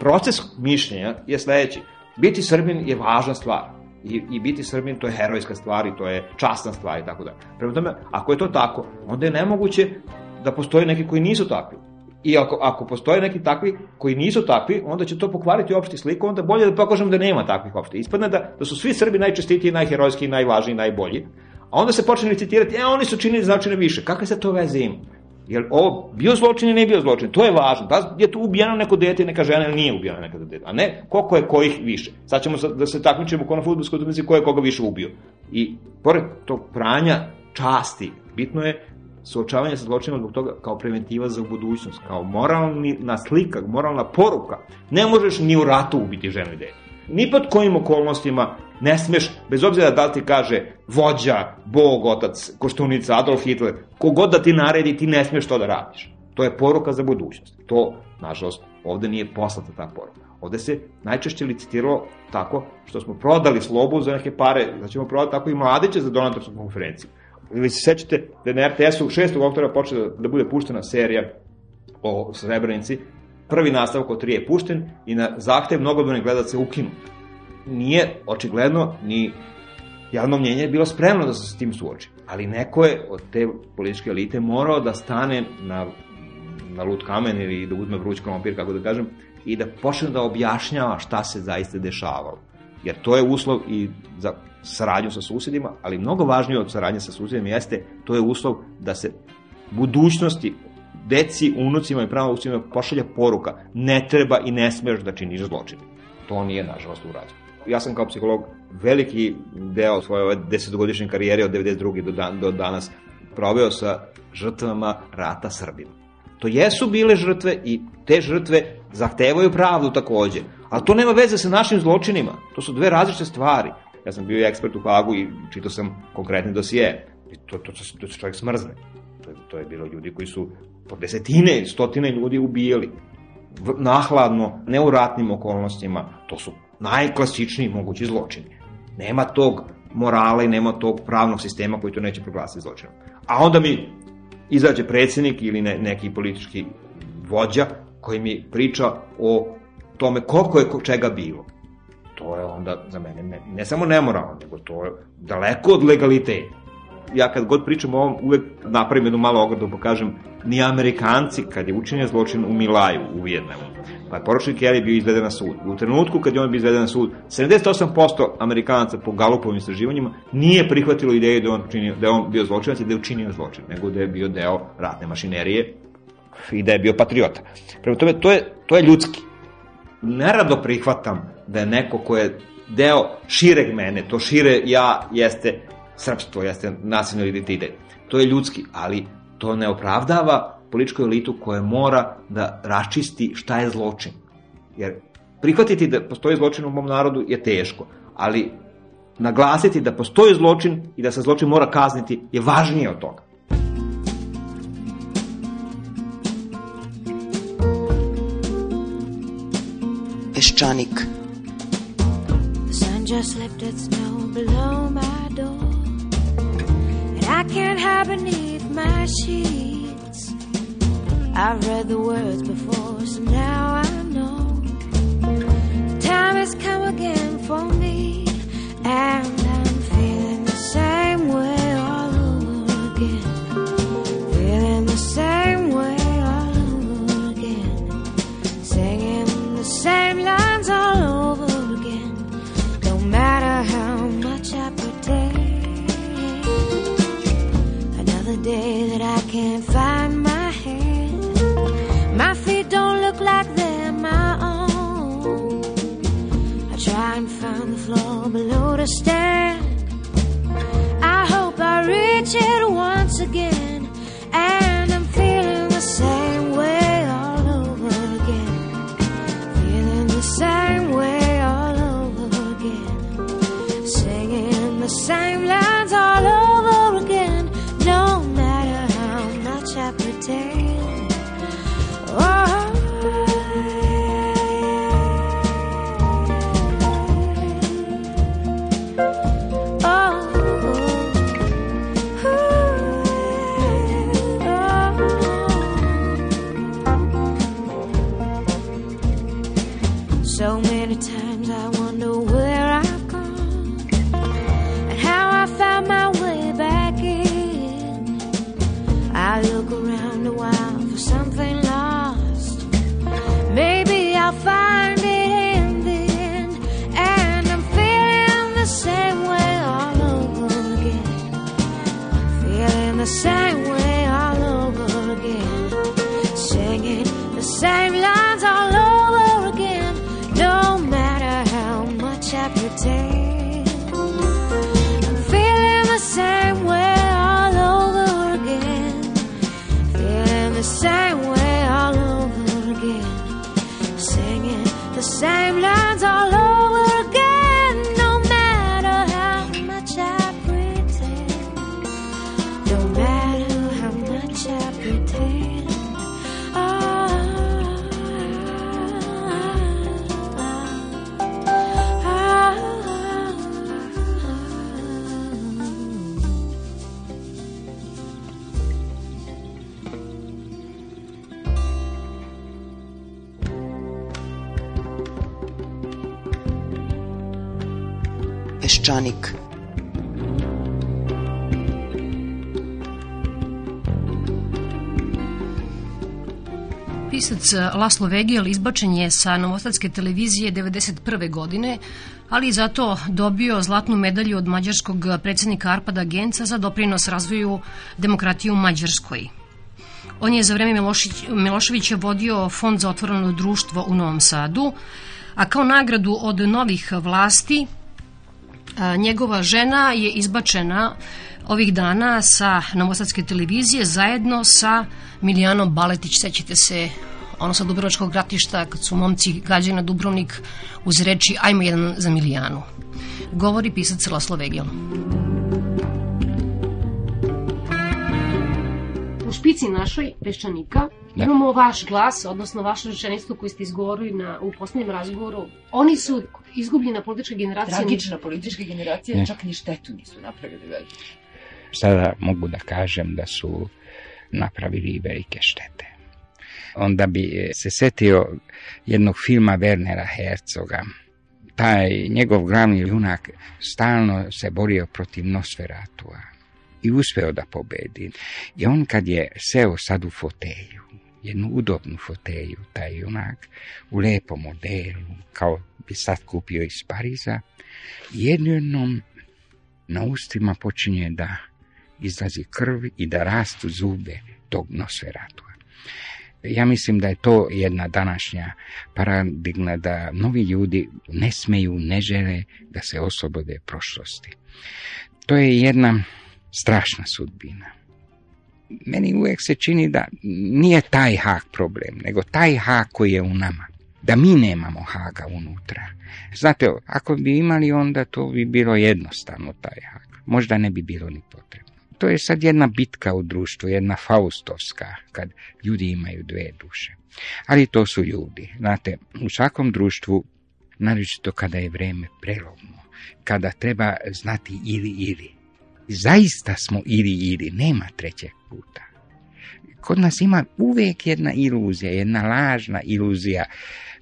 Proces mišljenja je sledeći. Biti Srbin je važna stvar. I, I biti Srbin to je herojska stvar i to je časna stvar i tako da. Prema tome, ako je to tako, onda je nemoguće da postoje neki koji nisu takvi. I ako, ako postoje neki takvi koji nisu takvi, onda će to pokvariti opšti sliku, onda bolje da pokažem da nema takvih opšte. Ispadne da, da su svi Srbi najčestitiji, najherojski, najvažniji, najbolji, A onda se počne recitirati, e, oni su činili zločine više. Kakve se to veze ima? Jer ovo bio zločin ili nije bio zločin? To je važno. Da je tu ubijeno neko dete, neka žena ili nije ubijeno neka dete. A ne koliko je kojih više. Sad ćemo da se takmičimo ko na futbolskoj utakmici ko je koga više ubio. I pored tog pranja časti, bitno je suočavanje sa zločinom zbog toga kao preventiva za budućnost, kao moralni naslika, moralna poruka. Ne možeš ni u ratu ubiti ženu i dete. Ni pod kojim okolnostima Ne smeš, bez obzira da li ti kaže vođa, bog, otac, koštunica, Adolf Hitler, kogod da ti naredi, ti ne smeš to da radiš. To je poruka za budućnost. To, nažalost, ovde nije poslata ta poruka. Ovde se najčešće licitiralo tako što smo prodali slobu za neke pare, da ćemo prodati tako i mladiće za donatorsku konferenciju. Ili se sećate da je na RTS-u 6. oktobra počela da bude puštena serija o Srebrenici, prvi nastavak od tri je pušten i na zahtev mnogobrojnih gledaca ukinut. Nije, očigledno, ni javno mnjenje je bilo spremno da se s tim suoči. Ali neko je od te političke elite morao da stane na, na lut kamen ili da uzme vruć krompir, kako da kažem, i da počne da objašnjava šta se zaista dešavalo. Jer to je uslov i za saradnju sa susedima, ali mnogo važnije od saradnje sa susedima jeste, to je uslov da se budućnosti deci, unucima i pravo unucima pošalja poruka ne treba i ne smeš da činiš zločine. To nije, nažalost, urađeno. Ja sam kao psiholog veliki deo svoje ove desetogodišnje karijere od 92. do, dan, do danas proveo sa žrtvama rata Srbima. To jesu bile žrtve i te žrtve zahtevaju pravdu takođe, ali to nema veze sa našim zločinima. To su dve različite stvari. Ja sam bio ekspert u Hagu i čitao sam konkretne dosije. I to, to, to, to se čovjek smrzne. To, to je bilo ljudi koji su po desetine, stotine ljudi ubijali. Nahladno, ne u ratnim okolnostima. To su najklasičniji mogući zločini. Nema tog morala i nema tog pravnog sistema koji to neće proglasiti zločinom. A onda mi izađe predsednik ili ne, neki politički vođa koji mi priča o tome koliko je čega bilo. To je onda za mene ne, ne samo nemoralno, nego to je daleko od legaliteta. Ja kad god pričam o ovom, uvek napravim jednu malu ogradu pa kažem, ni Amerikanci, kad je učinjen zločin u Milaju, u Vijetnamu, pa je poručnik Kelly bio izveden na sud. U trenutku kad je on bio izveden na sud, 78% Amerikanaca po Galupovim istraživanjima nije prihvatilo ideju da on, učinio, da on bio zločinac i da je učinio zločin, nego da je bio deo ratne mašinerije i da je bio patriota. Prema tome, to je, to je ljudski. Nerado prihvatam da je neko ko je deo šireg mene, to šire ja jeste srpstvo, jeste nasilno identitet. To je ljudski, ali to ne opravdava političku elitu koja mora da raščisti šta je zločin. Jer prihvatiti da postoji zločin u mom narodu je teško, ali naglasiti da postoji zločin i da se zločin mora kazniti je važnije od toga. Peščanik. The sun just left its below my door. And I can't hide beneath my sheets. I've read the words before, so now I know. Time has come again for me. And understand. Pisac Laslo Vegel izbačen je sa Novosadske televizije 1991. godine, ali zato dobio zlatnu medalju od mađarskog predsednika Arpada Genca za doprinos razvoju demokratije u Mađarskoj. On je za vreme Milošić, Miloševića vodio Fond za otvoreno društvo u Novom Sadu, a kao nagradu od novih vlasti njegova žena je izbačena ovih dana sa Novosadske televizije zajedno sa Milijanom Baletić, sećate se ono sa Dubrovačkog ratišta kad su momci gađali na Dubrovnik uz reči ajmo jedan za Milijanu. Govori pisac Laslo Vegel. U špici našoj Peščanika da. imamo vaš glas, odnosno vašu rečenicu koju ste izgovorili na, u posljednjem razgovoru. Oni su izgubljena politička generacija. Tragična politička generacija, ne. čak ni štetu nisu napravili velike. Sada mogu da kažem da su napravili velike štete. Onda bi se setio jednog filma Wernera Herzoga. Taj njegov glavni junak stalno se borio protiv Nosferatua i uspeo da pobedi. I on kad je seo sad u fotelju, jednu udobnu fotelju, taj junak, u lepom modelu, kao bi sad kupio iz Pariza, jednom na ustima počinje da izlazi krv i da rastu zube tog Nosferatua. Ja mislim da je to jedna današnja paradigma da novi ljudi ne smeju, ne žele da se oslobode prošlosti. To je jedna strašna sudbina. Meni uvijek se čini da nije taj hak problem, nego taj hak koji je u nama. Da mi nemamo haga unutra. Znate, ako bi imali onda to bi bilo jednostavno taj hak. Možda ne bi bilo ni potrebno. To je sad jedna bitka u društvu, jedna faustovska, kad ljudi imaju dve duše. Ali to su ljudi. Znate, u svakom društvu, naročito kada je vreme prelomno, kada treba znati ili ili. Zaista smo ili ili, nema trećeg puta. Kod nas ima uvijek jedna iluzija, jedna lažna iluzija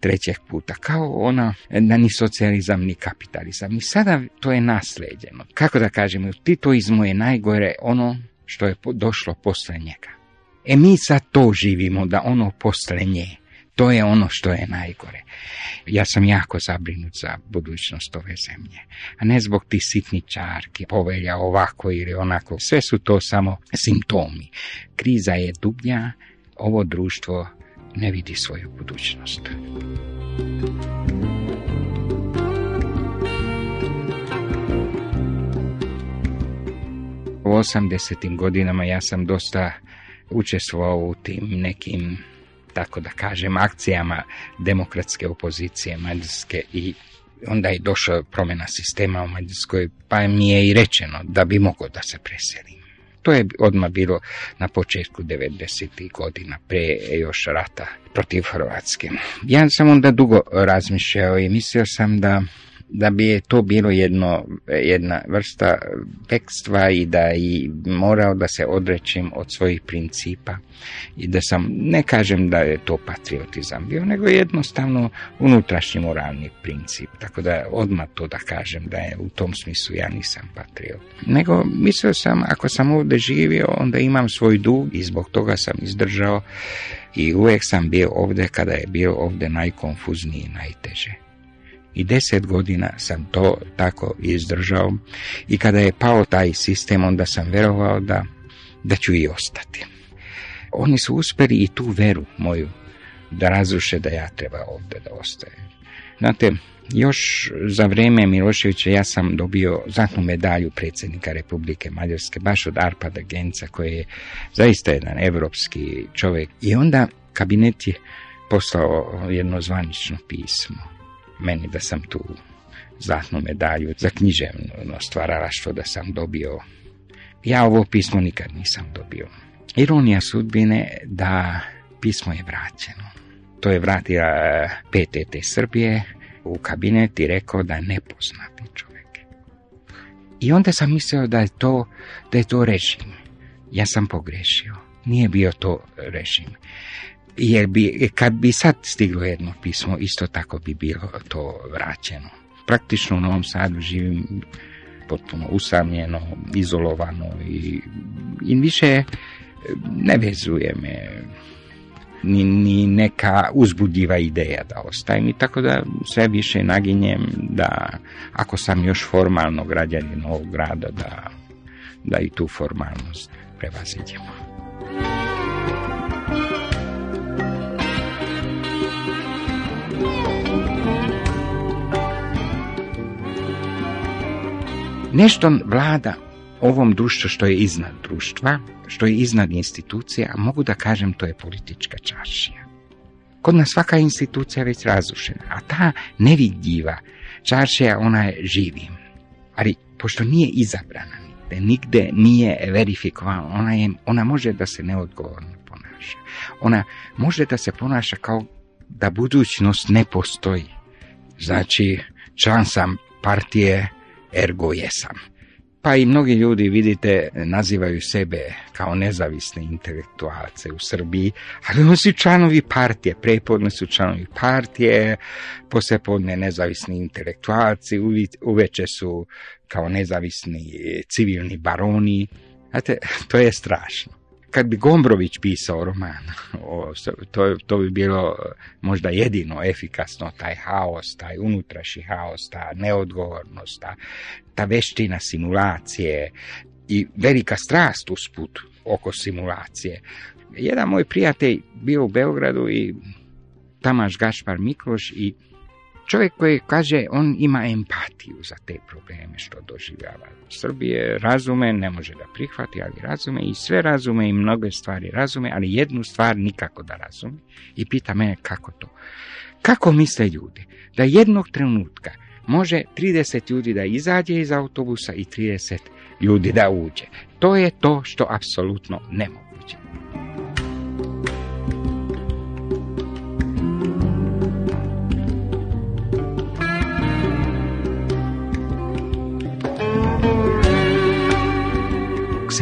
trećeg puta, kao ona da ni socijalizam ni kapitalizam. I sada to je nasleđeno. Kako da kažemo, titoizmu je najgore ono što je došlo posle njega. E mi sad to živimo, da ono posle nje, to je ono što je najgore. Ja sam jako zabrinut za budućnost ove zemlje. A ne zbog tih sitničarki, povelja ovako ili onako. Sve su to samo simptomi. Kriza je dublja, ovo društvo ne vidi svoju budućnost. U 80. godinama ja sam dosta učestvovao u tim nekim, tako da kažem, akcijama demokratske opozicije Mađarske i onda je došla promjena sistema u Mađarskoj, pa mi je i rečeno da bi mogao da se preselim. To je odmah bilo na početku 90. godina, pre još rata protiv Hrvatske. Ja sam onda dugo razmišljao i mislio sam da da bi je to bilo jedno, jedna vrsta tekstva i da i morao da se odrećem od svojih principa i da sam, ne kažem da je to patriotizam bio, nego jednostavno unutrašnji moralni princip. Tako da odmah to da kažem da je u tom smislu ja nisam patriot. Nego mislio sam ako sam ovdje živio onda imam svoj dug i zbog toga sam izdržao i uvijek sam bio ovdje kada je bio ovdje najkonfuzniji i najteže. I deset godina sam to tako izdržao i kada je pao taj sistem onda sam verovao da, da ću i ostati. Oni su uspjeli i tu veru moju da razruše da ja treba ovdje da ostaje. Znate, još za vrijeme Miloševića ja sam dobio zlatnu medalju predsjednika Republike Mađarske, baš od Arpada Genca, koji je zaista jedan evropski čovjek. I onda kabinet je poslao jedno zvanično pismo meni da sam tu zlatnu medalju za književno stvaralaštvo da sam dobio. Ja ovo pismo nikad nisam dobio. Ironija sudbine da pismo je vraćeno. To je vratila PTT Srbije u kabinet i rekao da je nepoznati čovjek. I onda sam mislio da je to, da je to režim. Ja sam pogrešio. Nije bio to režim jer bi, kad bi sad stiglo jedno pismo, isto tako bi bilo to vraćeno. Praktično u Novom Sadu živim potpuno usamljeno, izolovano i, i više ne vezuje me ni, ni neka uzbudljiva ideja da ostajem i tako da sve više naginjem da ako sam još formalno građanin ovog grada da, da i tu formalnost prevaziđemo. Nešto vlada ovom društvu što je iznad društva, što je iznad institucija, a mogu da kažem to je politička čaršija. Kod nas svaka institucija je već razrušena, a ta nevidljiva čaršija, ona je živim. Ali pošto nije izabrana nigde, nigde nije verifikovana, ona, je, ona može da se neodgovorno ponaša. Ona može da se ponaša kao da budućnost ne postoji. Znači, član sam partije, ergo jesam. Pa i mnogi ljudi, vidite, nazivaju sebe kao nezavisne intelektualce u Srbiji, ali oni su članovi partije, prepodne su članovi partije, poslepodne nezavisni intelektualci, uveče su kao nezavisni civilni baroni. Znate, to je strašno kad bi Gombrović pisao roman, to, to bi bilo možda jedino efikasno, taj haos, taj unutrašnji haos, ta neodgovornost, ta, ta veština simulacije i velika strast usput oko simulacije. Jedan moj prijatelj bio u Beogradu i Tamaš Gašpar Mikloš i Čovjek koji kaže on ima empatiju za te probleme što doživljava Srbije, razume, ne može da prihvati, ali razume i sve razume i mnoge stvari razume, ali jednu stvar nikako da razume i pita mene kako to. Kako misle ljudi da jednog trenutka može 30 ljudi da izađe iz autobusa i 30 ljudi da uđe. To je to što apsolutno nemoguće.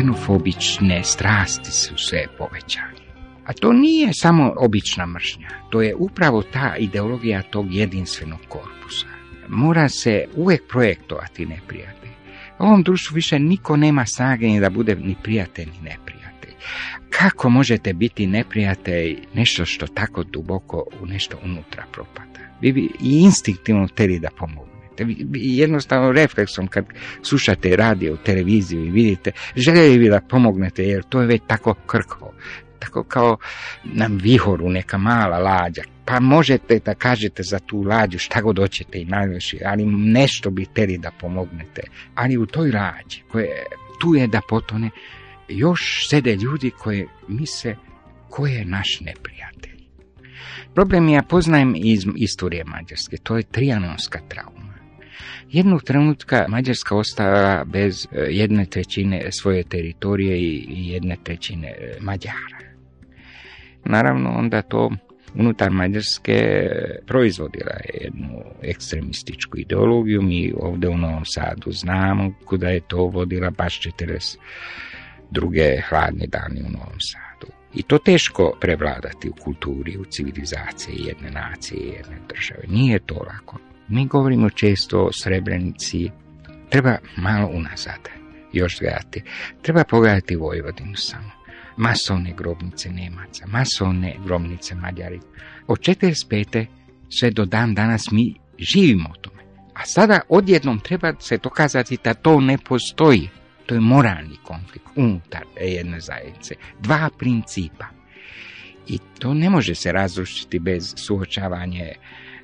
Ksenofobične strasti su sve povećane. A to nije samo obična mržnja, to je upravo ta ideologija tog jedinstvenog korpusa. Mora se uvek projektovati neprijatelj. U ovom društvu više niko nema snage ni da bude ni prijatelj ni neprijatelj. Kako možete biti neprijatelj nešto što tako duboko u nešto unutra propada? Vi bi i instinktivno hteli da pomogu jednostavno refleksom kad slušate radio, televiziju i vidite, željeli bi da pomognete jer to je već tako krko, tako kao nam vihoru neka mala lađa. Pa možete da kažete za tu lađu šta god hoćete i najviše, ali nešto bi hteli da pomognete. Ali u toj lađi koje tu je da potone, još sede ljudi koje misle ko je naš neprijatelj. Problem ja poznajem iz istorije Mađarske, to je trijanonska trauma. Jednog trenutka Mađarska ostala bez e, jedne trećine svoje teritorije i jedne trećine e, Mađara. Naravno, onda to unutar Mađarske proizvodila jednu ekstremističku ideologiju. Mi ovdje u Novom Sadu znamo kuda je to vodila baš 40 druge hladne dani u Novom Sadu. I to teško prevladati u kulturi, u civilizaciji jedne nacije, jedne države. Nije to lako. Mi govorimo često o Srebrenici, treba malo unazad još gledati. Treba pogledati Vojvodinu samo. Masovne grobnice Nemaca, masovne grobnice Mađari. Od 45. sve do dan danas mi živimo o tome. A sada odjednom treba se dokazati da to ne postoji. To je moralni konflikt unutar jedne zajednice. Dva principa. I to ne može se razrušiti bez suočavanja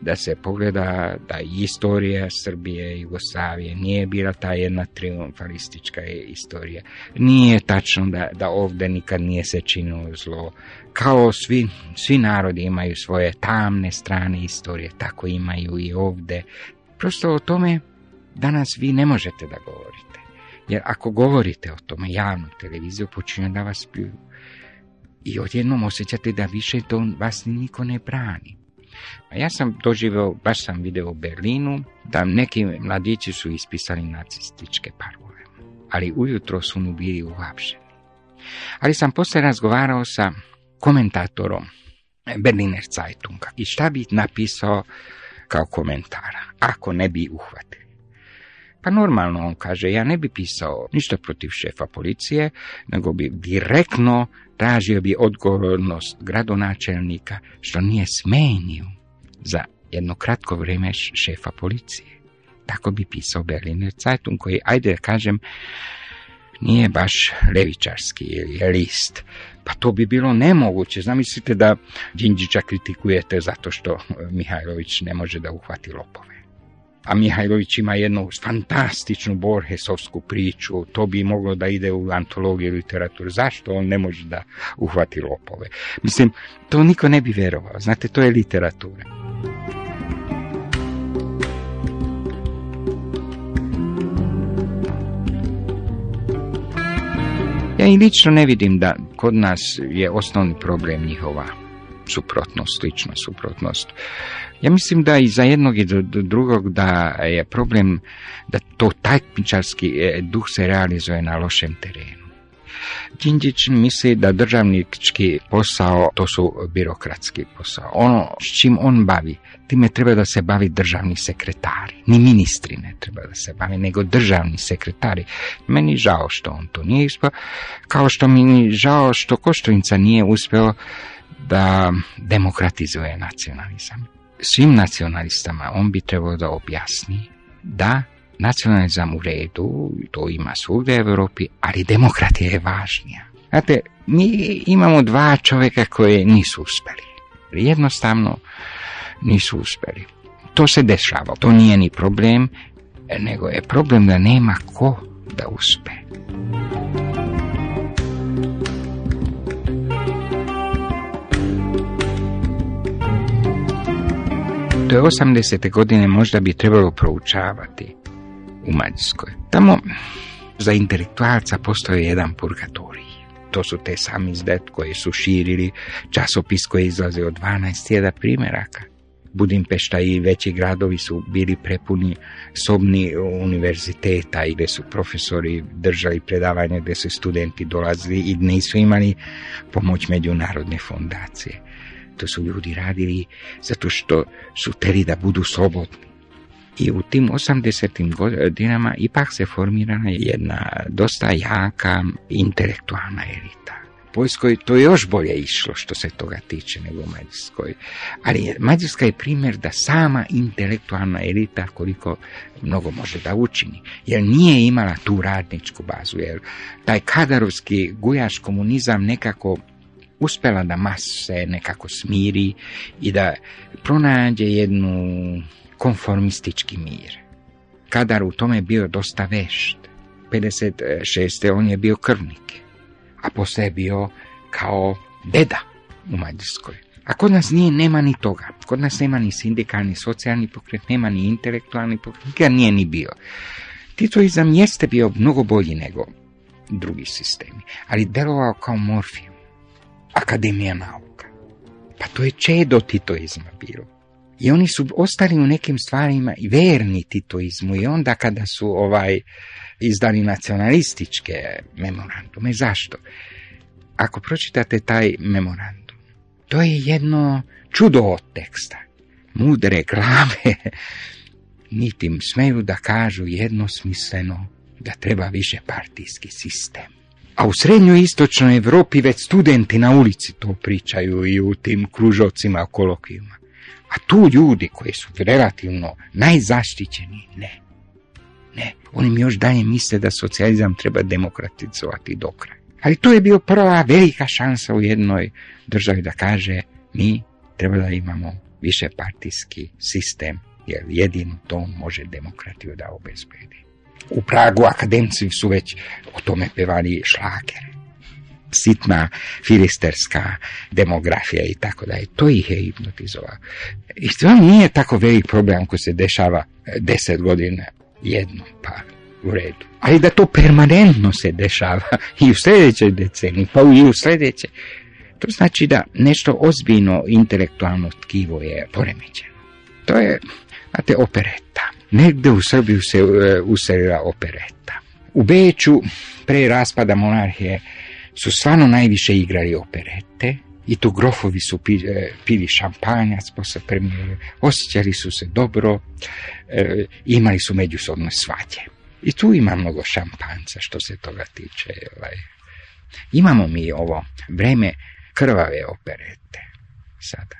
da se pogleda da istorija Srbije i Jugoslavije nije bila ta jedna triumfalistička istorija. Nije tačno da, da ovdje nikad nije se činilo zlo. Kao svi, svi narodi imaju svoje tamne strane istorije, tako imaju i ovdje. Prosto o tome danas vi ne možete da govorite. Jer ako govorite o tome javnu televiziju, počinju da vas pljuju. I odjednom osjećate da više to vas niko ne brani. Ja sam doživio, baš sam video u Berlinu, da neki mladići su ispisali nacističke parole, ali ujutro su mu bili uhapšeni. Ali sam poslije razgovarao sa komentatorom Berliner Zeitunga i šta bi napisao kao komentara, ako ne bi uhvatili. Pa normalno on kaže, ja ne bi pisao ništa protiv šefa policije, nego bi direktno tražio bi odgovornost gradonačelnika što nije smenio za jedno kratko vrijeme šefa policije. Tako bi pisao Berliner Zeitung koji, ajde da kažem, nije baš levičarski ili list. Pa to bi bilo nemoguće. Zamislite da Đinđića kritikujete zato što Mihajlović ne može da uhvati lopove. A Mihajlović ima jednu fantastičnu Borhesovsku priču, to bi moglo da ide u antologiju literaturu. Zašto on ne može da uhvati lopove? Mislim, to niko ne bi verovao. Znate, to je literatura. Ja i lično ne vidim da kod nas je osnovni problem njihova suprotnost, slična suprotnost. Ja mislim da i za jednog i do drugog da je problem da to takmičarski e, duh se realizuje na lošem terenu. Đinđić misli da državnički posao to su birokratski posao. Ono s čim on bavi, time treba da se bavi državni sekretari. Ni ministri ne treba da se bavi, nego državni sekretari. Meni žao što on to nije uspio, kao što mi žao što Koštovica nije uspio da demokratizuje nacionalizam. Svim nacionalistama on bi trebao da objasni da nacionalizam u redu, to ima svugdje u Europi, ali demokratija je važnija. Znate, mi imamo dva čovjeka koje nisu uspjeli. Jednostavno nisu uspjeli. To se dešava. To nije ni problem, nego je problem da nema ko da uspe. Do 80. godine možda bi trebalo proučavati u Mađarskoj. Tamo za intelektualca postoje jedan purgatorij. To su te sami izdet koji su širili časopis koji izlaze od 12.000 primjeraka. Budimpešta i veći gradovi su bili prepuni sobni univerziteta i gdje su profesori držali predavanje gdje su studenti dolazili i nisu imali pomoć međunarodne fondacije. To su ljudi radili zato što su teli da budu slobodni i u tim 80. godinama ipak se formirana jedna dosta jaka intelektualna elita. Poljskoj to je još bolje išlo što se toga tiče nego Mađarskoj. Ali Mađarska je primjer da sama intelektualna elita koliko mnogo može da učini. Jer nije imala tu radničku bazu. Jer taj kadarovski gujaš komunizam nekako uspjela da mas se nekako smiri i da pronađe jednu konformistički mir. Kadar u tome bio dosta vešt. 56. on je bio krvnik, a poslije je bio kao deda u Mađarskoj. A kod nas nije, nema ni toga. Kod nas nema ni sindikalni, socijalni pokret, nema ni intelektualni pokret, nikad nije ni bio. Titoizam jeste bio mnogo bolji nego drugi sistemi, ali delovao kao morfijum. Akademija nauka. Pa to je čedo titoizma bilo. I oni su ostali u nekim stvarima i verni titoizmu i onda kada su ovaj izdali nacionalističke memorandume. Zašto? Ako pročitate taj memorandum, to je jedno čudo od teksta. Mudre glave niti smeju da kažu jednosmisleno da treba više partijski sistem. A u srednjoj istočnoj Evropi već studenti na ulici to pričaju i u tim kružocima kolokvijuma. A tu ljudi koji su relativno najzaštićeni, ne. Ne, oni još dalje misle da socijalizam treba demokratizovati do kraja. Ali to je bio prva velika šansa u jednoj državi da kaže mi treba da imamo više partijski sistem, jer jedino to može demokratiju da obezbedi. U Pragu akademci su već o tome pevali šlakere sitna filisterska demografija i tako dalje. To ih je hipnotizovalo. I to nije tako velik problem ko se dešava deset godina jednom, pa u redu. Ali da to permanentno se dešava i u sljedećoj deceniji, pa i u sljedeće, to znači da nešto ozbiljno intelektualno tkivo je poremećeno. To je, znate, opereta. Negde u Srbiju se uh, uselila opereta. U Beću, pre raspada monarhije, su stvarno najviše igrali operete i tu grofovi su e, pili šampanjac posle premijere, osjećali su se dobro, e, imali su međusobne svađe. I tu ima mnogo šampanca što se toga tiče. Ovaj. Imamo mi ovo vreme krvave operete sada.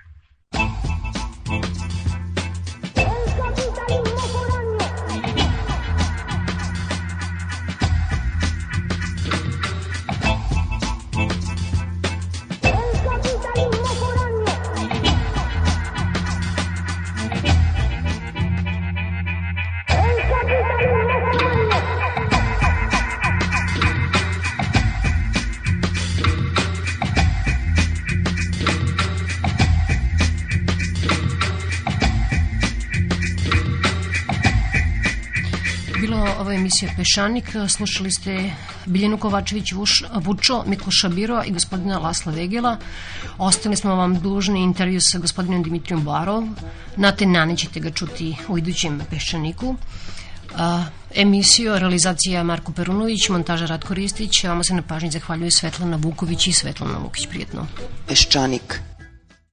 Emisija Pešanik. Slušali ste Biljenu Kovačević Vučo, Mikloša Biro i gospodina Lasla Vegela. Ostali smo vam dužni intervju sa gospodinom Dimitrijom Barov. Na te nane ćete ga čuti u idućem Pešaniku. Emisiju, realizacija Marko Perunović, montaža Ratko Ristić, vama se na pažnji zahvaljuje Svetlana Vuković i Svetlana Vukić. Prijetno. Peščanik.